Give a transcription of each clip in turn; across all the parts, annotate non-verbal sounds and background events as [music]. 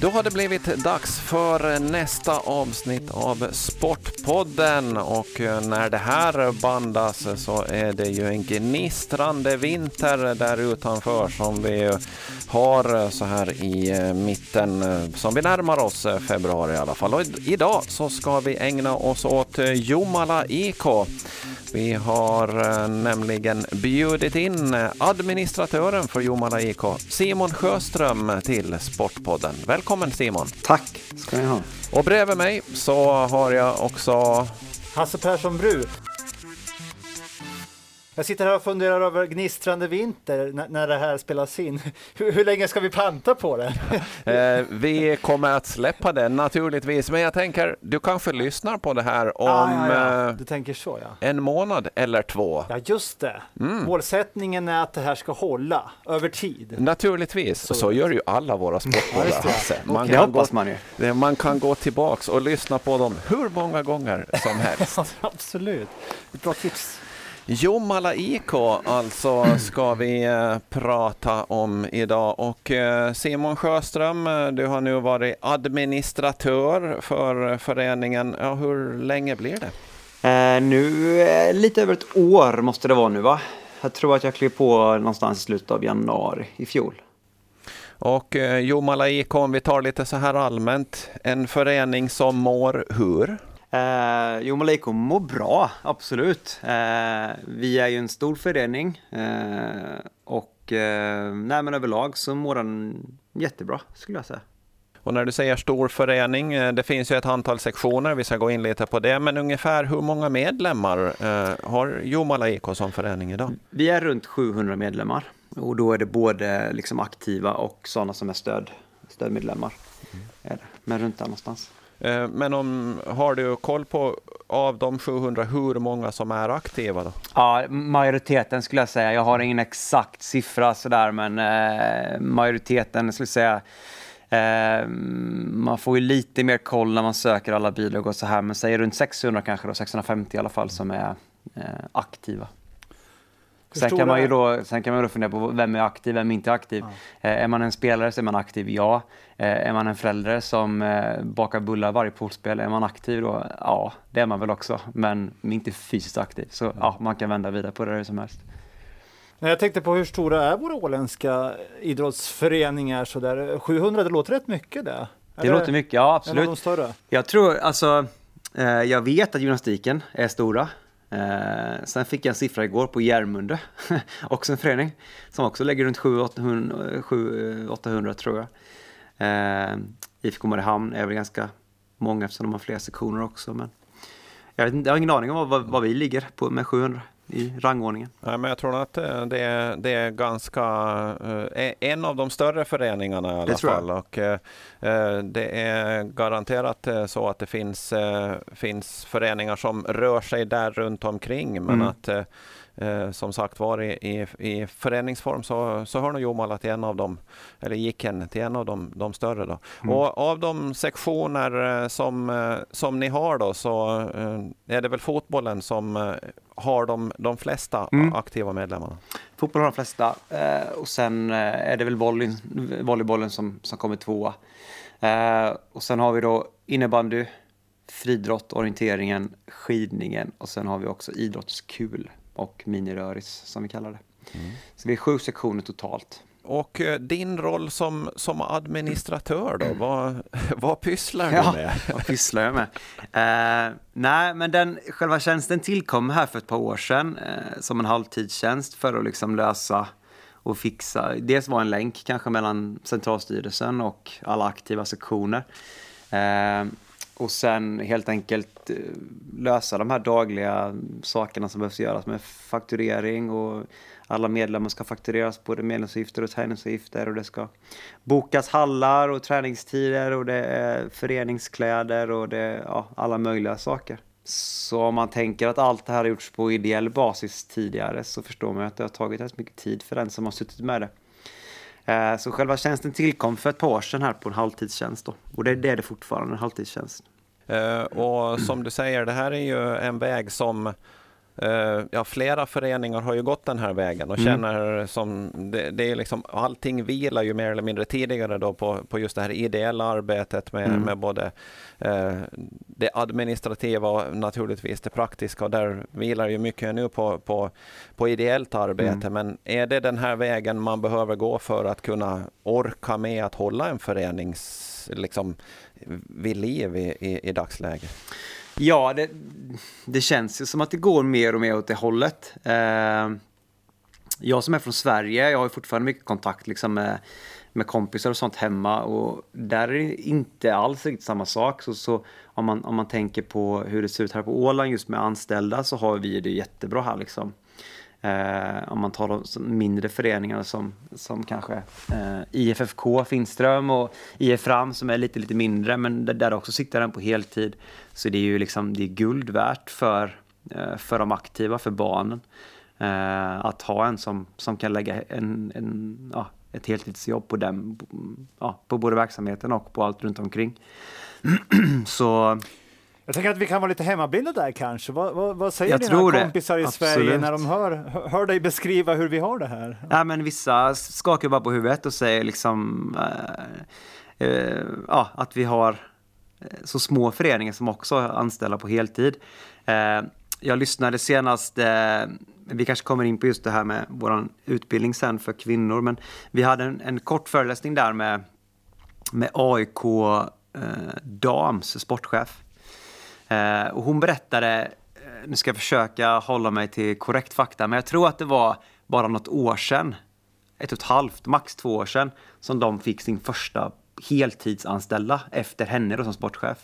Då har det blivit dags för nästa avsnitt av Sportpodden och eh, när det här bandas så är det ju en gnistrande vinter där utanför som vi har så här i eh, mitten, eh, som vi närmar oss februari i alla fall. Och idag så ska vi ägna oss åt Jomala IK. Vi har nämligen bjudit in administratören för Jomala IK, Simon Sjöström, till Sportpodden. Välkommen Simon! Tack ska ni ha! Och bredvid mig så har jag också Hasse Persson Bru. Jag sitter här och funderar över gnistrande vinter när, när det här spelas in. [laughs] Hur, hur länge ska vi panta på det? [laughs] eh, vi kommer att släppa det naturligtvis, men jag tänker du kanske lyssnar på det här om ah, ja, ja. Du tänker så, ja. en månad eller två. Ja, just det. Mm. Målsättningen är att det här ska hålla över tid. Naturligtvis, så, så gör ju alla våra sportpoddar. ja, man, okay. kan gå, man, ju. man kan gå tillbaks och lyssna på dem hur många gånger som [laughs] helst. Absolut, ett bra tips. Jomala IK alltså ska vi eh, prata om idag och eh, Simon Sjöström, eh, du har nu varit administratör för föreningen. Ja, hur länge blir det? Eh, nu lite över ett år måste det vara nu va? Jag tror att jag klev på någonstans i slutet av januari i fjol. Och eh, Jomala IK, om vi tar lite så här allmänt, en förening som mår hur? Eh, jo, Maliko mår bra, absolut. Eh, vi är ju en stor förening eh, och eh, nej, men överlag så mår den jättebra skulle jag säga. Och när du säger stor förening, eh, det finns ju ett antal sektioner, vi ska gå in lite på det, men ungefär hur många medlemmar eh, har Jomala IK som förening idag? Vi är runt 700 medlemmar och då är det både liksom aktiva och sådana som är stöd, stödmedlemmar. Mm. Men runt där någonstans. Eh, men om, har du koll på av de 700 hur många som är aktiva? Då? Ja, majoriteten skulle jag säga. Jag har ingen exakt siffra sådär, men eh, majoriteten skulle jag säga eh, man får ju lite mer koll när man söker alla bidrag och så här, men säg runt 600 kanske då, 650 i alla fall som är eh, aktiva. Sen kan, man ju då, sen kan man då fundera på vem är aktiv, vem är inte aktiv. Ja. Eh, är man en spelare så är man aktiv, ja. Eh, är man en förälder som eh, bakar bullar varje poolspel, är man aktiv då? Ja, det är man väl också, men inte fysiskt aktiv. Så mm. ja, man kan vända vidare på det hur som helst. Jag tänkte på hur stora är våra åländska idrottsföreningar? Så där? 700, det låter rätt mycket det. Det, det låter mycket, ja absolut. Är de större? Jag tror, alltså, jag vet att gymnastiken är stora. Eh, sen fick jag en siffra igår på Järmunde, [laughs] också en förening, som också lägger runt 700-800 eh, eh, tror jag. Eh, IFK Mariehamn är väl ganska många eftersom de har fler sektioner också. Men jag, vet inte, jag har ingen aning om vad, vad vi ligger på med 700 i rangordningen. Nej, men jag tror att eh, det är, det är ganska eh, en av de större föreningarna i alla det fall. Och, eh, det är garanterat så att det finns, finns föreningar som rör sig där runt omkring. Men mm. att eh, som sagt var i, i, i föreningsform så, så hör nog Jomala till en av dem, eller gick en till en av de, de större. Då. Mm. Och av de sektioner eh, som, eh, som ni har då så eh, är det väl fotbollen som har de, de flesta mm. aktiva medlemmarna? Fotboll har de flesta och sen är det väl volley, volleybollen som, som kommer tvåa. och sen har vi då innebandy, friidrott, orienteringen, skidningen och sen har vi också idrottskul och miniröris som vi kallar det. Mm. Så vi är sju sektioner totalt. Och eh, din roll som, som administratör då, [clears throat] vad, vad pysslar du ja, med? [laughs] vad pysslar jag med? Eh, nej, men den, själva tjänsten tillkom här för ett par år sedan eh, som en halvtidstjänst för att liksom lösa och fixa, dels var en länk kanske mellan centralstyrelsen och alla aktiva sektioner. Eh, och sen helt enkelt eh, lösa de här dagliga sakerna som behövs göras med fakturering och alla medlemmar ska faktureras både medlemsavgifter och träningsavgifter och det ska bokas hallar och träningstider och det är föreningskläder och det är ja, alla möjliga saker. Så om man tänker att allt det här har gjorts på ideell basis tidigare så förstår man att det har tagit rätt mycket tid för den som har suttit med det. Eh, så själva tjänsten tillkom för ett par år sedan här på en halvtidstjänst då. Och det, det är det fortfarande, en halvtidstjänst. Eh, och som du säger, det här är ju en väg som ja, flera föreningar har ju gått den här vägen och mm. känner som det, det, är liksom allting vilar ju mer eller mindre tidigare då på, på just det här ideella arbetet med, mm. med både eh, det administrativa och naturligtvis det praktiska och där vilar ju mycket nu på, på, på ideellt arbete. Mm. Men är det den här vägen man behöver gå för att kunna orka med att hålla en förenings liksom, vid liv i, i, i dagsläget? Ja, det, det känns ju som att det går mer och mer åt det hållet. Eh, jag som är från Sverige, jag har fortfarande mycket kontakt liksom med, med kompisar och sånt hemma och där är det inte alls riktigt samma sak. Så, så om, man, om man tänker på hur det ser ut här på Åland just med anställda så har vi det jättebra här liksom. Eh, om man tar de mindre föreningarna som, som kanske eh, IFFK Finström och IF Fram som är lite, lite mindre men där också siktar den på heltid. Så det är ju liksom, det är guld värt för, eh, för de aktiva, för barnen. Eh, att ha en som, som kan lägga en, en, ja, ett heltidsjobb på, den, ja, på både verksamheten och på allt runt omkring. [clears throat] Så jag tänker att vi kan vara lite hemmablinda där kanske. Vad, vad, vad säger jag dina kompisar det. i Absolut. Sverige när de hör, hör dig beskriva hur vi har det här? Ja, men vissa skakar bara på huvudet och säger liksom äh, äh, ja, att vi har eh, så små föreningar som också anställer på heltid. Äh, jag lyssnade senast, vi kanske kommer in på just det här med vår utbildning sen för kvinnor, men vi hade en, en kort föreläsning där med, med AIK Dams sportchef. Eh, och hon berättade, eh, nu ska jag försöka hålla mig till korrekt fakta, men jag tror att det var bara något år sedan, ett och ett halvt, max två år sedan, som de fick sin första heltidsanställda efter henne då som sportchef.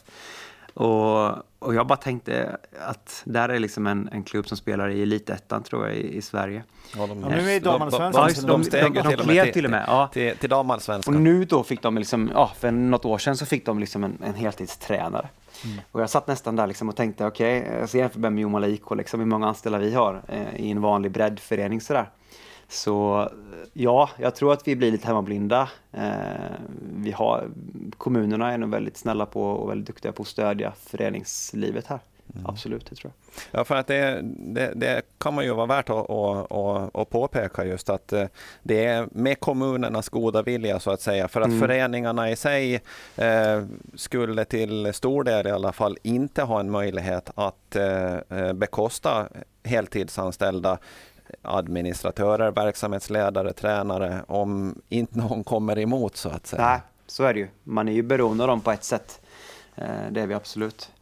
Och, och jag bara tänkte att där är liksom en, en klubb som spelar i elitettan tror jag i, i Sverige. Ja, de, ja, nu är damallsvenskan. Ja, de, de, de, de, klev till och med. Ja. Till, till damallsvenskan. Och nu då fick de liksom, ja, för något år sedan så fick de liksom en, en heltidstränare. Mm. Och jag satt nästan där liksom och tänkte, okej, okay, jag jämför med Jomala IK, liksom, hur många anställda vi har eh, i en vanlig breddförening sådär. Så eh, ja, jag tror att vi blir lite hemmablinda. Eh, vi har, kommunerna är nog väldigt snälla på och väldigt duktiga på att stödja föreningslivet här. Mm. Absolut, det tror jag. Ja, för att det, det, det kan man ju vara värt att, att, att, påpeka just att eh, det är med kommunernas goda vilja så att säga. För att mm. föreningarna i sig eh, skulle till stor del i alla fall inte ha en möjlighet att eh, eh bekosta heltidsanställda administratörer, verksamhetsledare, tränare om inte någon kommer emot så att säga. Nej, så är det ju. Man är ju beroende av dem på ett sätt. Eh, det är vi absolut.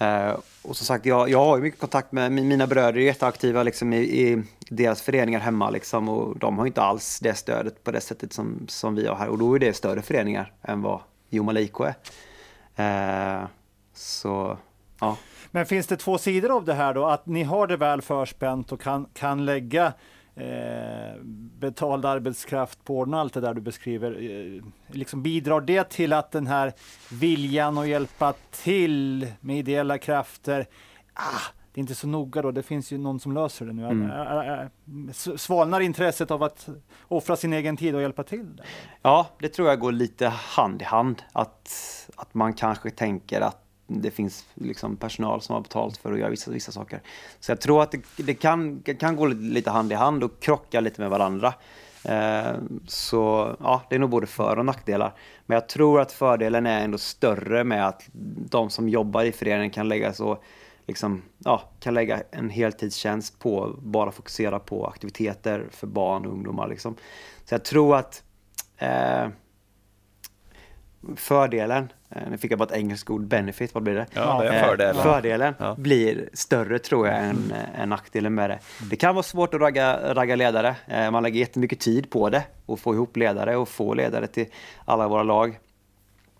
Eh, och som sagt, jag, jag har ju mycket kontakt med mina bröder, är jätteaktiva liksom, i, i deras föreningar hemma liksom, och de har inte alls det stödet på det sättet som, som vi har här. Och då är det större föreningar än vad Jomaliko är. Eh, så, ja. Men finns det två sidor av det här då? Att ni har det väl förspänt och kan, kan lägga eh, betald arbetskraft på ordna allt det där du beskriver. Eh, liksom bidrar det till att den här viljan att hjälpa till med ideella krafter, ah, det är inte så noga då, det finns ju någon som löser det nu. Mm. Svalnar intresset av att offra sin egen tid och hjälpa till? Där? Ja, det tror jag går lite hand i hand. Att, att man kanske tänker att det finns liksom personal som har betalt för att göra vissa, vissa saker. Så jag tror att det, det kan, kan gå lite hand i hand och krocka lite med varandra. Eh, så ja, det är nog både för och nackdelar. Men jag tror att fördelen är ändå större med att de som jobbar i föreningen kan lägga så liksom, ja, kan lägga en heltidstjänst på bara fokusera på aktiviteter för barn och ungdomar. Liksom. Så jag tror att eh, fördelen, nu fick jag bara ett engelskt ord, benefit, vad blir det? Ja, det är fördelen. Eh, fördelen ja. blir större tror jag än, mm. än nackdelen med det. Det kan vara svårt att ragga, ragga ledare. Eh, man lägger jättemycket tid på det och få ihop ledare och få ledare till alla våra lag.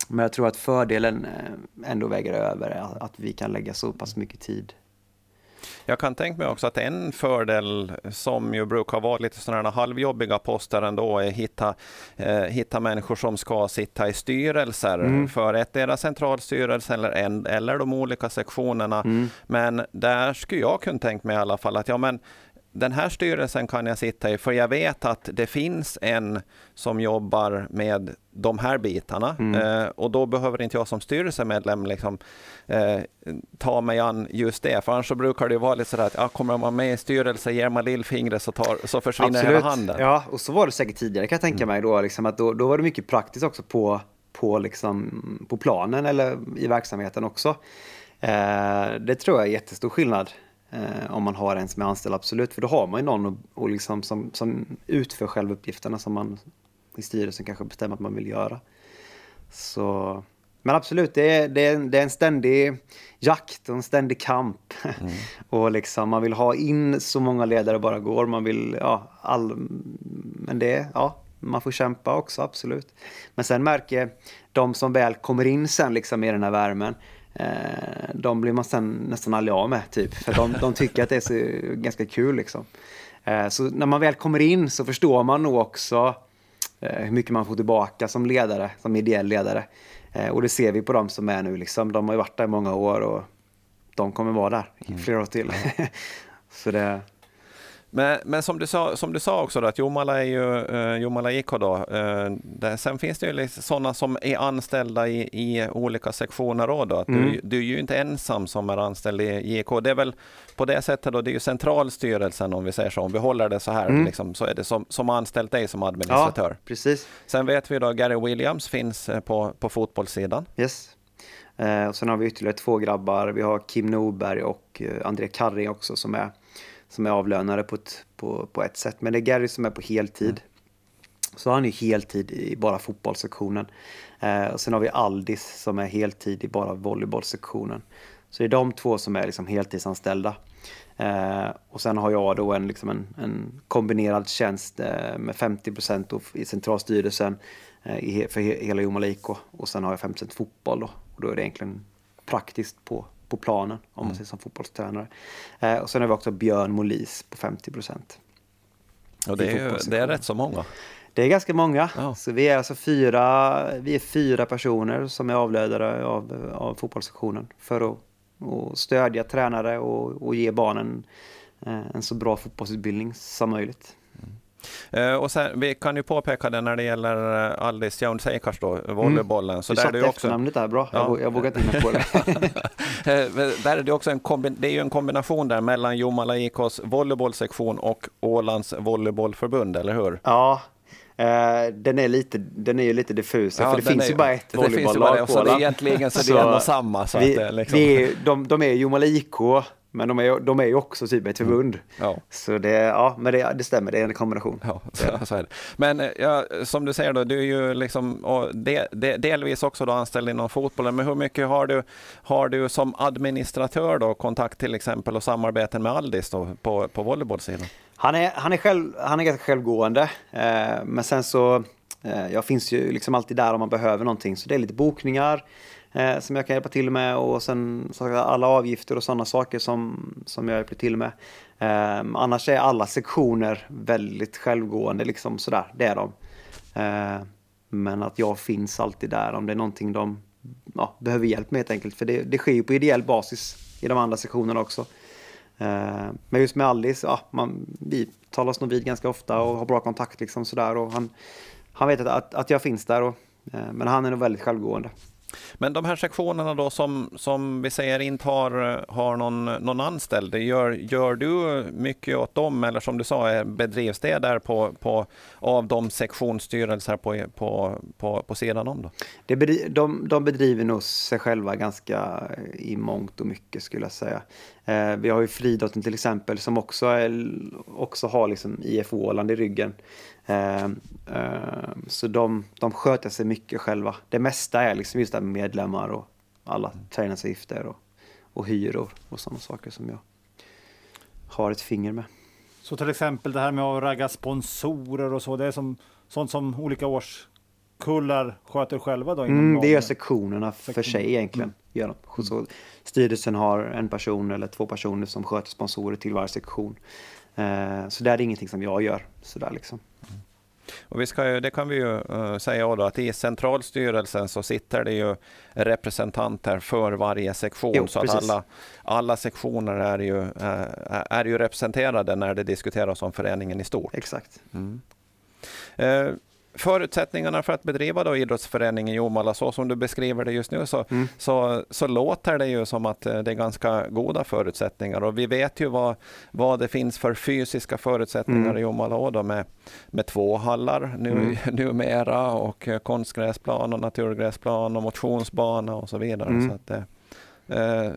Men jag tror att fördelen ändå väger över, att vi kan lägga så pass mycket tid jag kan tänka mig också att en fördel som ju brukar vara lite sådana halvjobbiga poster ändå är att hitta, eh, hitta människor som ska sitta i styrelser mm. för ettdera centralstyrelse eller, en, eller de olika sektionerna. Mm. Men där skulle jag kunna tänka mig i alla fall att ja, men den här styrelsen kan jag sitta i, för jag vet att det finns en som jobbar med de här bitarna. Mm. Eh, och då behöver inte jag som styrelsemedlem liksom, eh, ta mig an just det, för annars så brukar det vara lite sådär att ja, kommer man med i styrelse, ger man lillfingret så, tar, så försvinner Absolut. hela handen. Ja, och så var det säkert tidigare kan jag tänka mm. mig. Då, liksom, att då, då var det mycket praktiskt också på, på, liksom, på planen eller i verksamheten också. Eh, det tror jag är jättestor skillnad eh, om man har en som är anställd, absolut. För då har man ju någon och, och liksom som, som utför själva uppgifterna som man i styrelsen kanske bestämmer att man vill göra. Så, men absolut, det är, det, är, det är en ständig jakt och en ständig kamp. [laughs] Mm. och liksom, man vill ha in så många ledare bara går. Man vill, ja, all, men det, ja, man får kämpa också, absolut. Men sen märker de som väl kommer in sen liksom i den här värmen, de blir man sen nästan aldrig av med, typ. För de, de tycker att det är så, ganska kul liksom. Eh, så när man väl kommer in så förstår man nog också eh, hur mycket man får tillbaka som ledare, som ideell ledare. Eh, och det ser vi på de som är nu liksom. De har ju varit där i många år och de kommer vara där i mm. flera år till. [laughs] så det, men, men som, du sa, som du sa också, då, att Jomala är ju uh, Jomala IK. Då, uh, där, sen finns det ju liksom sådana som är anställda i, i olika sektioner. Då, att mm. du, du är ju inte ensam som är anställd i IK. Det är väl på det sättet, då, det är ju centralstyrelsen om vi säger så, om vi håller det så här, mm. liksom, så är det som, som anställt dig som administratör. Ja, precis. Sen vet vi då Gary Williams finns eh, på, på fotbollssidan. Yes. Eh, och sen har vi ytterligare två grabbar. Vi har Kim Norberg och eh, André Karri också som är som är avlönade på ett, på, på ett sätt. Men det är Gary som är på heltid. Mm. Så han är heltid i bara fotbollssektionen. Eh, och sen har vi Aldis som är heltid i bara volleybollsektionen. Så det är de två som är liksom heltidsanställda. Eh, och sen har jag då en, liksom en, en kombinerad tjänst eh, med 50 procent i centralstyrelsen eh, i, för he, hela Jomala IK. Och sen har jag 50 fotboll då. Och då är det egentligen praktiskt på på planen, om man mm. säger som fotbollstränare. Eh, och sen har vi också Björn Molis på 50 procent. Och det är, det är rätt så många. Det är ganska många. Ja. Så vi är alltså fyra, vi är fyra personer som är avlödare av, av fotbollssektionen för att, att stödja tränare och, och ge barnen eh, en så bra fotbollsutbildning som möjligt. Uh, och sen, vi kan ju påpeka det när det gäller uh, Alice Jones Akers då, volleybollen. Mm. Så du där satte är det också... efternamnet där bra, ja. jag, jag vågar inte hinna på det. [laughs] uh, där är det också en, det är ju en kombination där mellan Jomala IKs volleybollsektion och Ålands volleybollförbund, eller hur? Ja, Uh, den är lite, den är ju lite diffus, ja, för det finns är, ju bara ett volleybolllag på Åland. Egentligen så, det är en och samma. Så vi, att, liksom. vi, de, de är Jomala IK, men de är, de är ju också typ ett förbund. Mm. Ja. Så det, ja, men det, det stämmer, det är en kombination. Ja, så, [laughs] så är det. Men eh, ja, som du säger, då, du är ju liksom, de, de, delvis också då anställd inom fotbollen. Men hur mycket har du, har du som administratör då, kontakt till exempel och samarbeten med Aldis då, på, på volleybollsidan? Han är, han, är själv, han är ganska självgående, eh, men sen så eh, jag finns ju liksom alltid där om man behöver någonting. Så det är lite bokningar, eh, som jag kan hjälpa till med och sen så alla avgifter och sådana saker som, som jag hjälper till med. Eh, annars är alla sektioner väldigt självgående liksom sådär, det är de. Eh, men att jag finns alltid där om det är någonting de ja, behöver hjälp med helt enkelt. För det, det sker ju på ideell basis i de andra sektionerna också. Eh, men just med Alice, ja, man, vi talas nog vid ganska ofta och har bra kontakt liksom sådär. Och han, han vet att, att, att jag finns där. Och, eh, men han är nog väldigt självgående. Men de här sektionerna då som, som vi säger inte har, har någon, någon anställd, gör, gör du mycket åt dem eller som du sa, bedrivs det där på, på, av de sektionsstyrelser på, på, på, på sidan om? Då? Det bedri, de, de bedriver nog sig själva ganska eh, i mångt och mycket skulle jag säga. Eh, vi har ju friidrotten till exempel som också, är, också har liksom IF Åland i ryggen. Eh, eh, så de, de sköter sig mycket själva. Det mesta är liksom just det med medlemmar och alla träningsavgifter och, och hyror och sådana saker som jag har ett finger med. Så till exempel det här med att ragga sponsorer och så, det är som, sånt som olika årskullar sköter själva då? Mm, det gör sektionerna för Sektion. sig egentligen. Mm. De. Så styrelsen har en person eller två personer som sköter sponsorer till varje sektion. Eh, så det är ingenting som jag gör sådär liksom. Och vi ska ju, det kan vi ju uh, säga då att i centralstyrelsen så sitter det ju representanter för varje sektion jo, så att alla, alla sektioner är ju, uh, är ju representerade när det diskuteras om föreningen i stort. Exakt. Mm. Förutsättningarna för att bedriva då idrottsföreningen i Jomala, så som du beskriver det just nu, så, mm. så, så låter det ju som att det är ganska goda förutsättningar. Och vi vet ju vad, vad det finns för fysiska förutsättningar mm. i Jomala med, med två hallar nu, mm. [laughs] numera och konstgräsplan och naturgräsplan och motionsbana och så vidare. Mm. Så att, eh,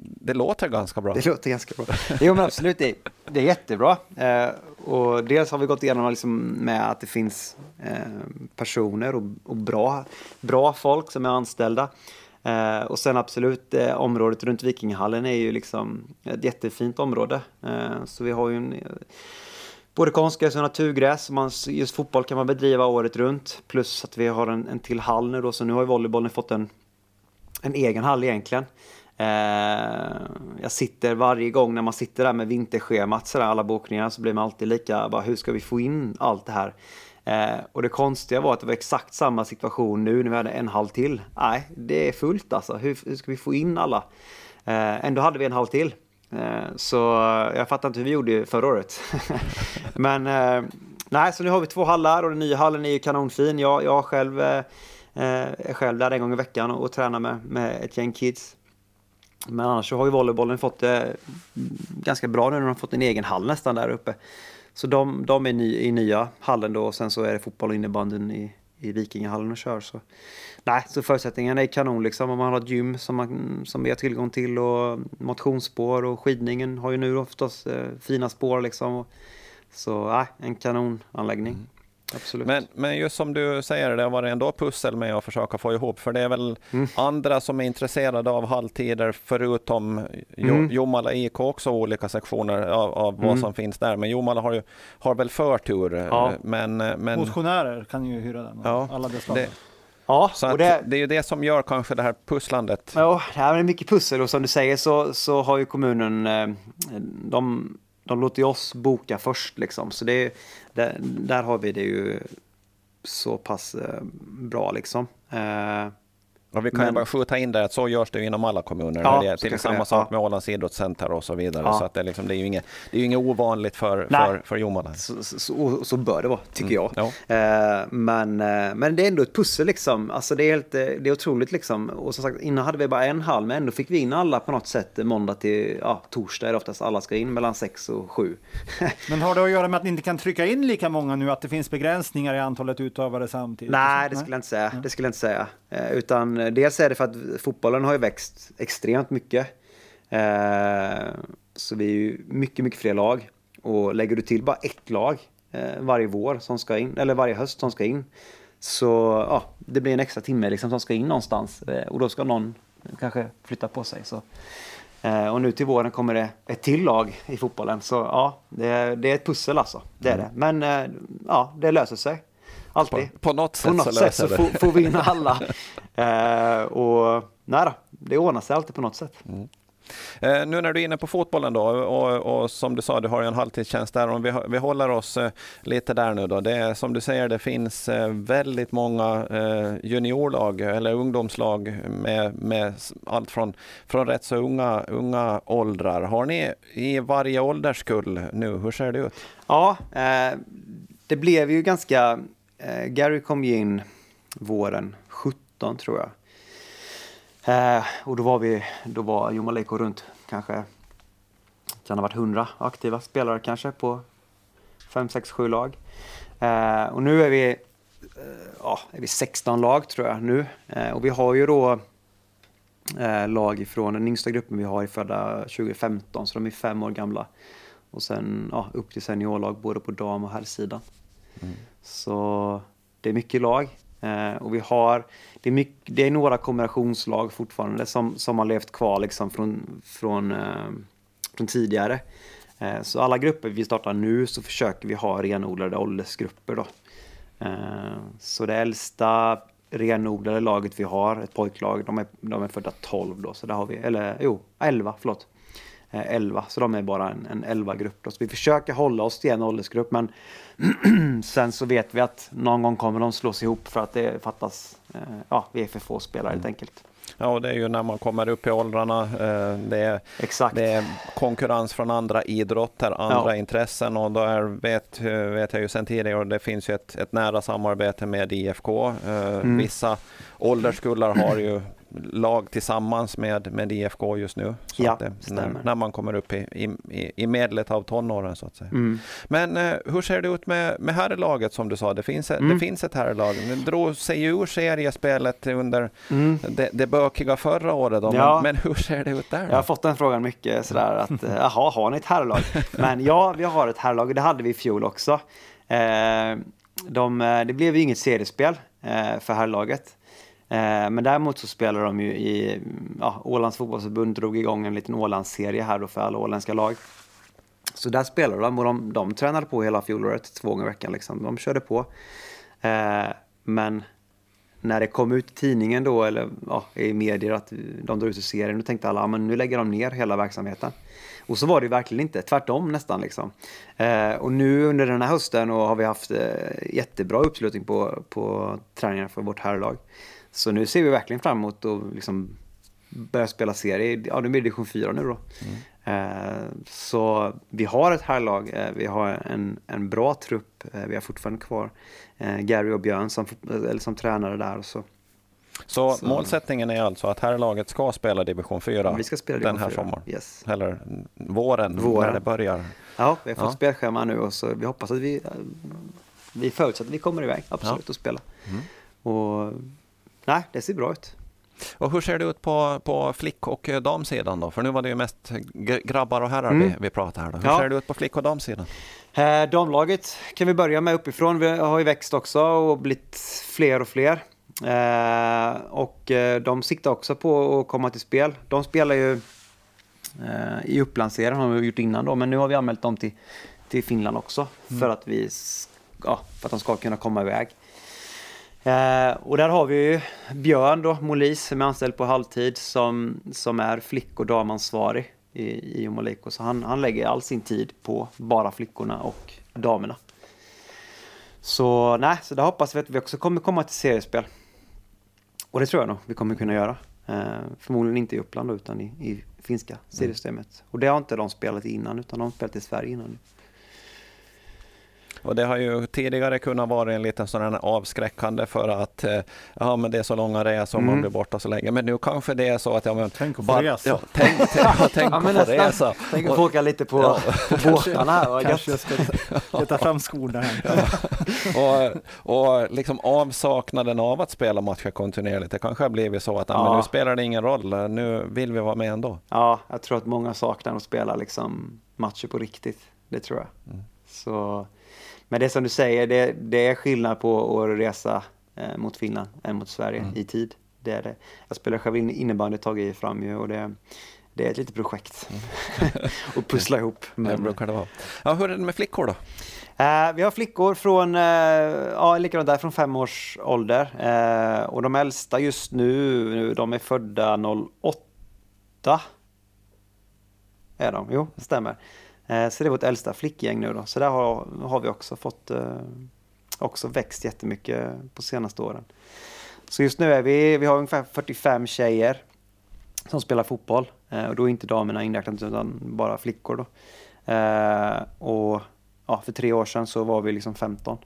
det låter ganska bra. Det låter ganska bra. Jo men absolut, det, det är jättebra. Eh, och dels har vi gått igenom liksom med att det finns eh, personer och, och, bra, bra folk som är anställda. Eh, och sen absolut, eh, området runt Vikingahallen är ju liksom ett jättefint område. Eh, så vi har ju en, eh, både konstgräs och naturgräs. Man, just fotboll kan man bedriva året runt. Plus att vi har en, en till hall nu då, så nu har ju volleybollen fått en, en egen hall egentligen. Eh, jag sitter varje gång när man sitter där med vinterschemat, så där, alla bokningar, så blir man alltid lika, bara, hur ska vi få in allt det här? Eh, och det konstiga var att det var exakt samma situation nu när vi hade en halv till. Nej, det är fullt alltså. Hur, hur ska vi få in alla? Eh, ändå hade vi en halv till. Eh, så eh, jag fattar inte hur vi gjorde förra året. [laughs] Men eh, nej, så nu har vi två hallar och den nya hallen är ju kanonfin. Jag, jag själv eh, eh är själv där en gång i veckan och, och tränar med, med ett gäng kids. Men annars så har ju volleybollen fått det ganska bra nu när de har fått en egen hall nästan där uppe. Så de, de är ny, i nya hallen då och sen så är det fotboll och innebandyn i, i Vikingahallen och kör. Så. Nej, så förutsättningarna är kanon liksom. Om man har ett gym som, man, som vi har tillgång till och motionsspår och skidningen har ju nu oftast eh, fina spår liksom. Så nej, en kanonanläggning. Mm. Absolut. Men, men just som du säger, det har varit ändå pussel med att försöka få ihop, för det är väl mm. andra som är intresserade av halvtider, förutom mm. Jomala IK också olika sektioner av, av mm. vad som finns där. Men Jomala har, ju, har väl förtur. Ja. Men, men, Motionärer kan ju hyra den, ja, alla dess det, Ja, så och det, det är ju det som gör kanske det här pusslandet. Ja, det är mycket pussel och som du säger så, så har ju kommunen, eh, de de låter ju oss boka först liksom. Så det, där, där har vi det ju så pass eh, bra liksom. Eh, Eh, och vi kan men, ju bara skjuta in det att så görs det inom alla kommuner. Ja, det är till samma sak ja. med Ålands idrottscenter och så vidare. Ja. Så att det, liksom, det, är ju inget, det är inget ovanligt för, för, för Jomala. Så, så, så, bör det vara, tycker mm. jag. Ja. Eh, men, eh, men det är ändå ett pussel liksom. Alltså det är, helt, eh, det är otroligt liksom. Och som sagt, innan hade vi bara en halv, men ändå fick vi in alla på något sätt måndag till ja, torsdag är det oftast alla ska in mellan sex och sju. [laughs] men har det att göra med att ni inte kan trycka in lika många nu, att det finns begränsningar i antalet utövare samtidigt? Nej, det skulle jag inte säga. Det skulle jag inte säga. Eh, utan dels är det för att fotbollen har ju växt extremt mycket. Eh, så vi är ju mycket, mycket fler lag. Och lägger du till bara ett lag eh, varje vår som ska in, eller varje höst som ska in. Så ja, det blir en extra timme liksom som ska in någonstans. Och då ska någon kanske flytta på sig. Så. Och nu till våren kommer det ett till lag i fotbollen. Så ja, det är, det är ett pussel alltså. Det är det. Men ja, det löser sig. Alltid. På, på något sätt, på något så, sätt så får, får, vi in [laughs] alla. eh, och nej det ordnar sig alltid på något sätt. Mm. Eh, nu när du är inne på fotbollen då och, och som du sa, du har ju en halvtidstjänst där. Om vi, vi håller oss eh, lite där nu då. Det är, som du säger, det finns eh, väldigt många juniorlag eller ungdomslag med, med allt från, från rätt så unga, unga åldrar. Har ni i varje ålderskull nu, hur ser det ut? Ja, det blev ju ganska Eh, Gary kom ju in våren 17 tror jag. Eh, och då var vi, då var Jomaleko runt kanske, kan ha varit 100 aktiva spelare kanske på 5, 6, 7 lag. Eh, och nu är vi, eh, ja, är vi 16 lag tror jag nu. Eh, och vi har ju då eh, lag ifrån den yngsta gruppen vi har är födda 2015 så de är fem år gamla. Och sen ja, upp till seniorlag både på dam och herrsidan. Mm. Så det är mycket lag. Eh, och vi har, det är, mycket, det är några kombinationslag fortfarande som, som har levt kvar liksom från, från, eh, från tidigare. Eh, så alla grupper vi startar nu så försöker vi ha renodlade åldersgrupper. Då. Eh, så det äldsta renodlade laget vi har, ett pojklag, de är, de är födda 12 då, så där har vi, eller jo, 11, förlåt. 11. Så de är bara en, en 11-grupp. Så vi försöker hålla oss till en åldersgrupp men [clears throat] sen så vet vi att någon gång kommer de slås ihop för att det fattas, ja vi är för få spelare helt enkelt. Ja, det är ju när man kommer upp i åldrarna. Eh, det är, det är konkurrens från andra idrotter, andra ja. intressen och då är, vet, vet jag ju sedan tidigare, det finns ju ett, ett nära samarbete med IFK. Eh, mm. Vissa ålderskullar har ju lag tillsammans med, med IFK just nu. Så ja, det, när, när, man kommer upp i, i, i medlet av tonåren så att säga. Mm. Men eh, hur ser det ut med, med herrlaget som du sa? Det finns, mm. det finns ett herrlag. Nu drog sig ur seriespelet under mm. det, det bökiga förra året. Då, ja. men, men, hur ser det ut där? Då? Jag har fått den frågan mycket sådär att eh, [laughs] jaha, har ni ett herrlag? men ja, vi har ett herrlag och det hade vi i fjol också. Eh, de, eh, det blev ju inget seriespel eh, för herrlaget. Eh, men däremot så spelar de ju i, ja, Ålands fotbollsförbund drog igång en liten Ålandsserie här då för alla åländska lag. Så där spelar de och de, de tränade på hela fjolåret, två gånger i veckan liksom. De körde på. Eh, men när det kom ut i tidningen då, eller ja, i medier att de drog ut ur serien, då tänkte alla, att nu lägger de ner hela verksamheten. Och så var det ju verkligen inte, tvärtom nästan liksom. Eh, och nu under den här hösten och har vi haft eh, jättebra uppslutning på, på träningarna för vårt herrlag. Så nu ser vi verkligen fram emot att liksom börja spela serie. Ja, nu blir det division 4 nu då. Mm. Eh, så vi har ett herrlag, eh, vi har en, en bra trupp, eh, vi har fortfarande kvar Gary och Björn som, eller som tränare där. Så. Så, så, målsättningen är alltså att herrlaget ska spela division 4 vi ska spela den här sommaren? Yes. Eller våren, våren, när det börjar? Ja, vi har fått ja. spelschema nu och så vi hoppas att vi, vi förutsätter att vi kommer iväg, absolut, ja. och spela. Mm. Och nej, det ser bra ut. Och hur ser det ut på, på flick och damsidan då? För nu var det ju mest grabbar och herrar mm. vi, vi pratade här. Då. Hur ja. ser det ut på flick och damsidan? Eh, damlaget kan vi börja med uppifrån. Vi har ju växt också och blivit fler och fler. Eh, och eh, de siktar också på att komma till spel. De spelar ju eh, i Upplandsserien, har vi gjort innan då, men nu har vi anmält dem till, till Finland också mm. för, att vi, ja, för att de ska kunna komma iväg. Eh, och där har vi ju Björn då, Molis, som är anställd på halvtid, som, som är flick och damansvarig i, i Omaliko. Så han, han lägger all sin tid på bara flickorna och damerna. Så nej, så där hoppas vi att vi också kommer komma till seriespel. Och det tror jag nog vi kommer kunna göra. Eh, förmodligen inte i Uppland då, utan i, i finska mm. seriesystemet. Mm. Och det har inte de spelat innan, utan de har spelat i Sverige innan. Och det har ju tidigare kunnat vara en liten sån här avskräckande för att eh, ja, men det är så långa resor, mm. man blir borta så länge. Men nu kanske det är så att ja, men, tänk att få resa. Ja, tänk, tänk, [laughs] tänk ja, att få resa. Tänk att få åka lite på, ja. på båtarna här. Kanske jag ska ta fram skorna. Ja. och, och liksom avsaknaden av att spela matcher kontinuerligt. Det kanske har blivit så att ja. men nu spelar det ingen roll, nu vill vi vara med ändå. Ja, jag tror att många saknar att spela liksom matcher på riktigt. Det tror jag. Mm. Så men det som du säger, det, det är skillnad på att resa eh, mot Finland än mot Sverige mm. i tid. Det är det. Jag spelar själv innebandy ett tag i fram ju och det, det är ett litet projekt mm. [laughs] att pussla ihop. Men, det brukar det vara. Ja, hur är det med flickor då? Eh, vi har flickor från, eh, ja likadant där, från fem års ålder. Eh, och de äldsta just nu, de är födda 08. Är de? Jo, det stämmer. Eh, så det är vårt äldsta flickgäng nu då. Så där har, har vi också fått eh, också växt jättemycket på senaste åren. Så just nu är vi, vi har ungefär 45 tjejer som spelar fotboll. Eh, och då är inte damerna inräknat utan bara flickor då. Och ja, för tre år sedan så var vi liksom 15.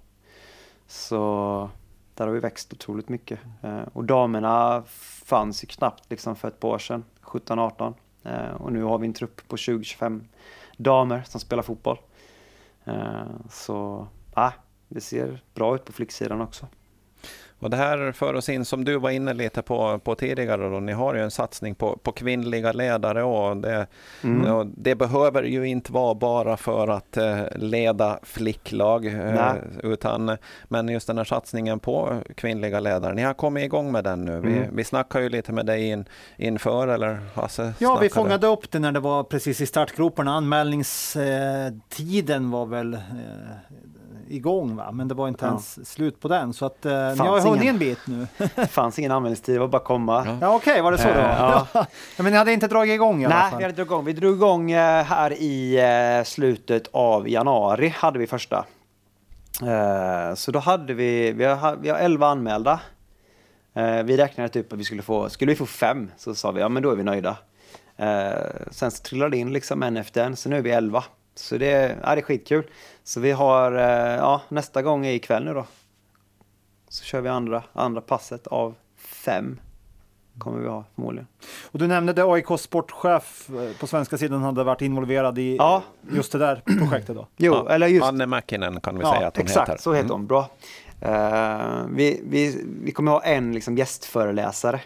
Så där har vi växt otroligt mycket. Och damerna fanns ju knappt liksom för ett par år sedan, 17-18. Och nu har vi en trupp på 20-25 damer som spelar fotboll. Eh, så ja, det ser bra ut på flicksidan också. Och det här för oss in, som du var inne lite på, på tidigare, då, ni har ju en satsning på, på kvinnliga ledare och det, mm. och det behöver ju inte vara bara för att eh, leda flicklag, eh, utan men just den här satsningen på kvinnliga ledare. Ni har kommit igång med den nu. Vi, mm. vi snackade ju lite med dig in, inför, eller Hasse? Ja, vi fångade upp det när det var precis i startgroparna. Anmälningstiden var väl igång va? men det var inte ja. ens slut på den. Så att eh, ni har hunnit en bit nu. det [laughs] fanns ingen anmälningstid, det var bara att komma. Ja, ja okej, okay, var det så då? Eh, [laughs] ja. men ni hade inte dragit igång i Nej, alla fall? vi hade dragit igång. Vi drog igång eh, här i eh, slutet av januari, hade vi första. Så då hade vi, vi har, vi har 11 anmälda. Vi räknade typ att vi skulle få, skulle vi få fem så sa vi ja men då är vi nöjda. sen så trillade det in liksom en efter en, så nu är vi 11. Så det, ja, det är skitkul. Så vi har, eh, ja, nästa gång är ikväll nu då. Så kör vi andra, andra passet av fem. Kommer vi ha förmodligen. Och du nämnde det AIK sportchef eh, på svenska sidan hade varit involverad i ja. just det där projektet då? Jo, ja. eller just... Anne Mäkinen kan vi ja, säga att hon exakt, heter. så heter mm. hon. Bra. Uh, vi, vi, vi kommer ha en liksom, gästföreläsare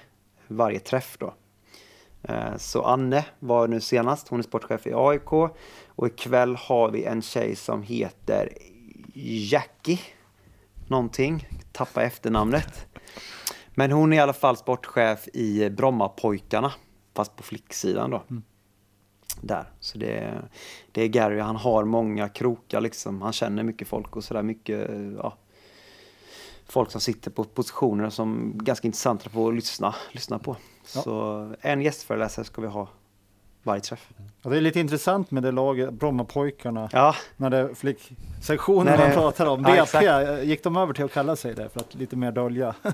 varje träff då. Uh, så Anne var nu senast, hon är sportchef i AIK. Och ikväll har vi en tjej som heter Jackie någonting, tappa efternamnet. Men hon är i alla fall sportchef i Brommapojkarna, fast på flicksidan då. Mm. Där. Så det, det är Gary, han har många krokar liksom. Han känner mycket folk och sådär mycket, ja, folk som sitter på positioner som är ganska intressanta på att lyssna, lyssna på. Ja. Så en gästföreläsare ska vi ha varje träff. Ja, det är lite intressant med det laget, Brommapojkarna, ja. när det flicksektionen man pratar om. BP, ja, gick de över till att kalla sig det för att lite mer dölja? [laughs]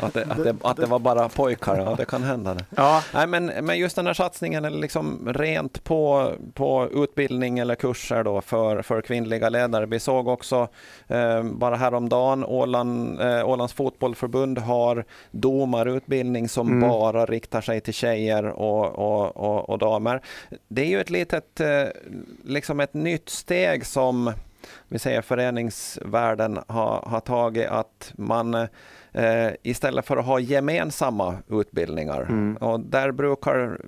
Att det, att det, att det var bara pojkar, ja det kan hända. Det. Ja. Nej, men, men just den här satsningen är liksom rent på, på utbildning eller kurser då för, för kvinnliga ledare. Vi såg också eh, bara häromdagen Åland, eh, Ålands fotbollförbund har domarutbildning som mm. bara riktar sig till tjejer och, och, och, och damer. Det är ju ett litet, eh, liksom ett nytt steg som vi säger föreningsvärlden har, har tagit att man eh, istället för att ha gemensamma utbildningar mm. och där brukar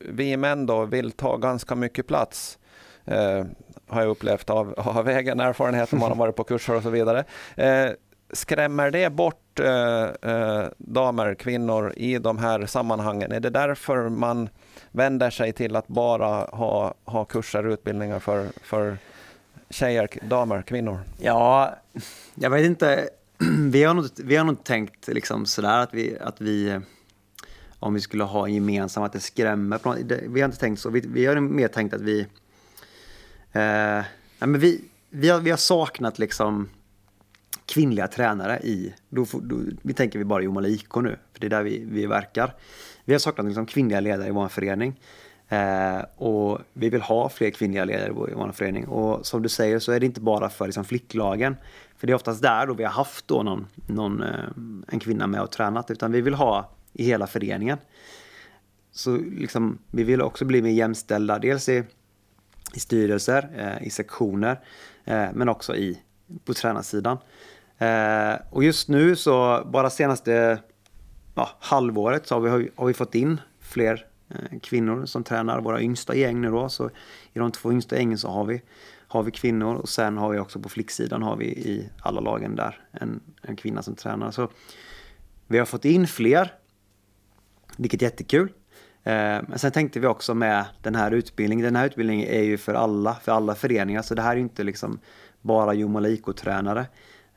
vi män då vill ta ganska mycket plats eh, har jag upplevt av, av egen erfarenhet om man har varit på kurser och så vidare. Eh, skrämmer det bort eh, eh, damer, kvinnor i de här sammanhangen? Är det därför man vänder sig till att bara ha, ha kurser och utbildningar för, för tjejer, damer, kvinnor? Ja, jag vet inte. [clears throat] Vi har nog, vi har nog tänkt liksom sådär att vi, att vi om vi skulle ha gemensamt, att det skrämmer. Vi har inte tänkt så. Vi, vi har mer tänkt att vi... Eh, men vi, vi, har, vi har saknat liksom kvinnliga tränare i... Då, då, vi tänker vi bara Jomala IK nu, för det är där vi, vi verkar. Vi har saknat liksom kvinnliga ledare i vår förening. Eh, och vi vill ha fler kvinnliga ledare i vår förening. Och som du säger så är det inte bara för liksom, flicklagen. För det är oftast där då vi har haft då någon, någon eh, en kvinna med och tränat. Utan vi vill ha i hela föreningen. Så liksom, vi vill också bli mer jämställda. Dels i, i styrelser, eh, i sektioner. Eh, men också i, på tränarsidan. Eh, och just nu så, bara senaste ja, halvåret så har vi, har vi fått in fler eh, kvinnor som tränar. Våra yngsta gäng nu då, så i de två yngsta gängen så har vi, har vi kvinnor och sen har vi också på flicksidan har vi i alla lagen där en, en kvinna som tränar. Så vi har fått in fler, vilket är jättekul. Eh, men sen tänkte vi också med den här utbildningen, den här utbildningen är ju för alla, för alla föreningar, så det här är ju inte liksom bara Jomaliko-tränare.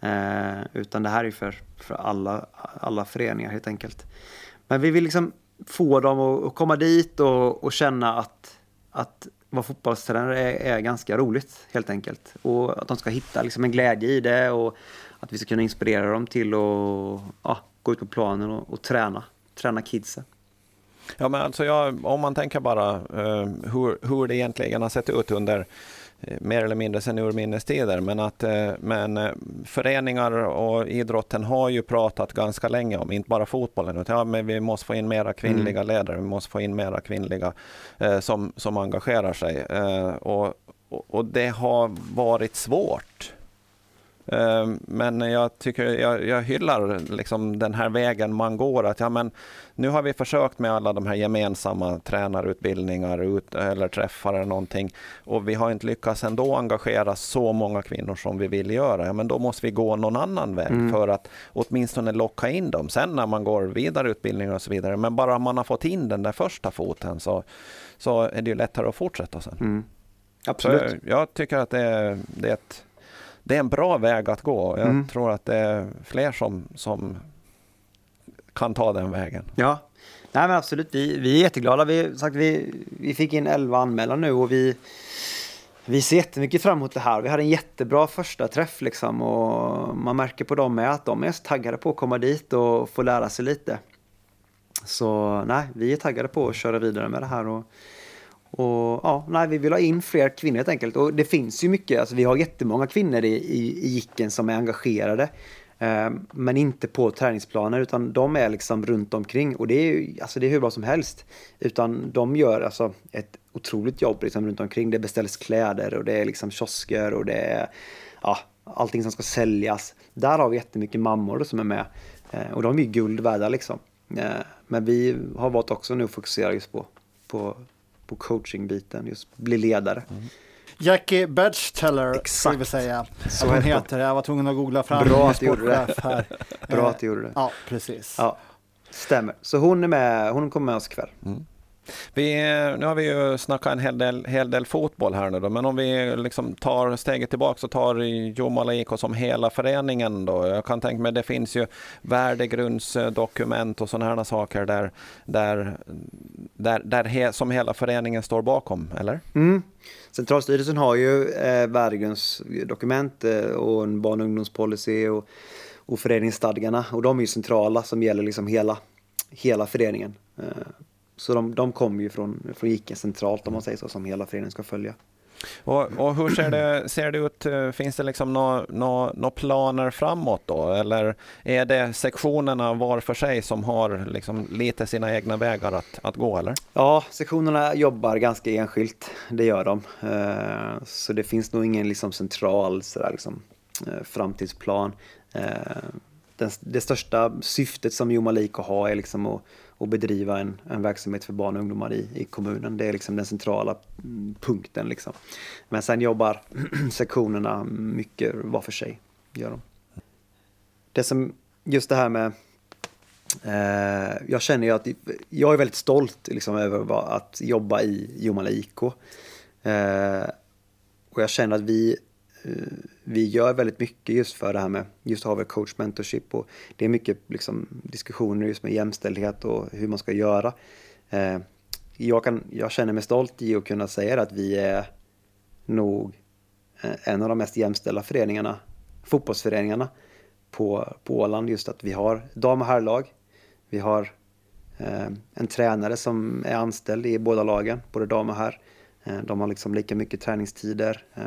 Eh, utan det här är för, för alla, alla föreningar helt enkelt. Men vi vill liksom få dem att, att komma dit och, och, känna att, att vara fotbollstränare är, är, ganska roligt helt enkelt. Och att de ska hitta liksom en glädje i det och att vi ska kunna inspirera dem till att ja, gå ut på planen och, och träna, träna kidsen. Ja, men alltså jag, om man tänker bara eh, hur, hur det egentligen har sett ut under mer eller mindre sedan urminnes tider. Men, att, eh, men eh, föreningar och idrotten har ju pratat ganska länge om, inte bara fotbollen, utan ja, men vi måste få in mera kvinnliga mm. ledare, vi måste få in mera kvinnliga eh, som, som engagerar sig. Eh, och, och det har varit svårt. Eh, men jag, tycker, jag, jag hyllar liksom den här vägen man går. Att, ja, men nu har vi försökt med alla de här gemensamma tränarutbildningar ut, eller träffar eller någonting och vi har inte lyckats ändå engagera så många kvinnor som vi vill göra. Ja, men då måste vi gå någon annan väg mm. för att åtminstone locka in dem. Sen när man går vidareutbildningar och så vidare. Men bara man har fått in den där första foten så, så är det ju lättare att fortsätta sen. Mm. Absolut. Så jag tycker att det är, det är ett det är en bra väg att gå. Jag mm. tror att det är fler som, som kan ta den vägen. Ja, Nej, men absolut. Vi, vi är jätteglada. Vi, sagt, vi, vi fick in 11 anmälan nu och vi, vi ser jättemycket fram emot det här. Vi hade en jättebra första träff liksom och man märker på dem med att de är taggade på att komma dit och få lära sig lite. Så nej, vi är taggade på att köra vidare med det här. Och, och ja, nej, vi vill ha in fler kvinnor helt enkelt. Och det finns ju mycket, alltså vi har jättemånga kvinnor i, i, i Jicken som är engagerade. Eh, men inte på träningsplaner utan de är liksom runt omkring och det är ju alltså det är hur bra som helst. Utan de gör alltså ett otroligt jobb liksom runt omkring. Det beställs kläder och det är liksom kiosker och det är ja, allting som ska säljas. Där har vi jättemycket mammor som är med eh, och de är guld värda liksom. Eh, men vi har valt också nu att fokusera just på, på, på coachingbiten, just bli ledare. Mm. Jackie Badgeteller, ska vi säga. Så hon heter. Jag var tvungen att googla fram Bra att du gjorde det. Här. [laughs] Bra att du gjorde det. Ja, precis. Ja, stämmer. Så hon är med, hon kommer med oss ikväll. Mm. Vi, nu har vi ju snackat en hel del, hel del fotboll här nu då, men om vi liksom tar steget tillbaka och tar Jomala IK som hela föreningen då. Jag kan tänka mig det finns ju värdegrundsdokument och sådana här saker där, där, där, där he, som hela föreningen står bakom, eller? Mm. Centralstyrelsen har ju eh, värdegrundsdokument eh, och en barn och ungdomspolicy och, och föreningsstadgarna och de är ju centrala som gäller liksom hela, hela föreningen. Eh, så de, de kommer ju från, från ICA centralt om man säger så, som hela föreningen ska följa. Och, och, hur ser det, ser det ut? Finns det liksom några nå, nå planer framåt då? Eller är det sektionerna var för sig som har liksom lite sina egna vägar att, att gå? Eller? Ja, sektionerna jobbar ganska enskilt. Det gör de. Eh, så det finns nog ingen liksom central sådär, liksom, eh, framtidsplan. Eh, det största syftet som Jomaliko har är liksom att och bedriva en, en verksamhet för barn och ungdomar i, i kommunen. Det är liksom den centrala mm, punkten. Liksom. Men sen jobbar [clears throat] sektionerna mycket var för sig. Gör de. Det som, just det här med eh, jag känner ju att jag är väldigt stolt liksom, över att jobba i Jomala IK. Eh, och jag känner att vi Eh, vi gör väldigt mycket just för det här med just har vi coach mentorship och det är mycket liksom, diskussioner just med jämställdhet och hur man ska göra. Eh, jag, kan, jag känner mig stolt i att kunna säga att vi är nog eh, en av de mest jämställda föreningarna, fotbollsföreningarna på, på Åland. Just att vi har dam och herrlag. Vi har eh, en tränare som är anställd i båda lagen, både dam och herr. Eh, de har liksom lika mycket träningstider. Eh,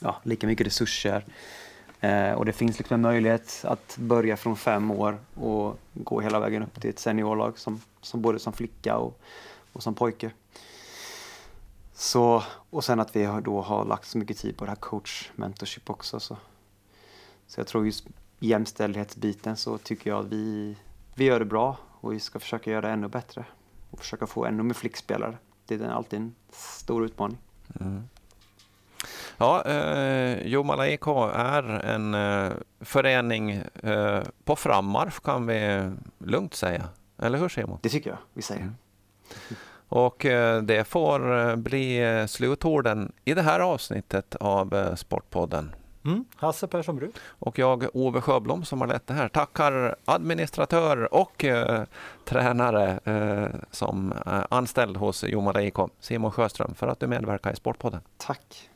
ja, lika mycket resurser. Eh, och det finns liksom en möjlighet att börja från fem år och gå hela vägen upp till ett seniorlag som, som både som flicka och, och som pojke. Så, och sen att vi då har lagt så mycket tid på det här coach mentorship också. Så, så jag tror just jämställdhetsbiten så tycker jag att vi, vi gör det bra och vi ska försöka göra det ännu bättre och försöka få ännu mer flickspelare. Det är alltid en stor utmaning. Mm. Ja, eh, Jomala IK är en eh, förening eh, på frammarsch kan vi lugnt säga. Eller hur Simon? Det tycker jag vi säger. Mm. Och eh, det får eh, bli eh, slutorden i det här avsnittet av Sportpodden. Mm, Hasse Persson Bruk. Och jag, Ove Sjöblom, som har lett det här, tackar administratör och eh, tränare eh, som är anställd hos Jomala IK, Simon Sjöström, för att du medverkar i Sportpodden. Tack.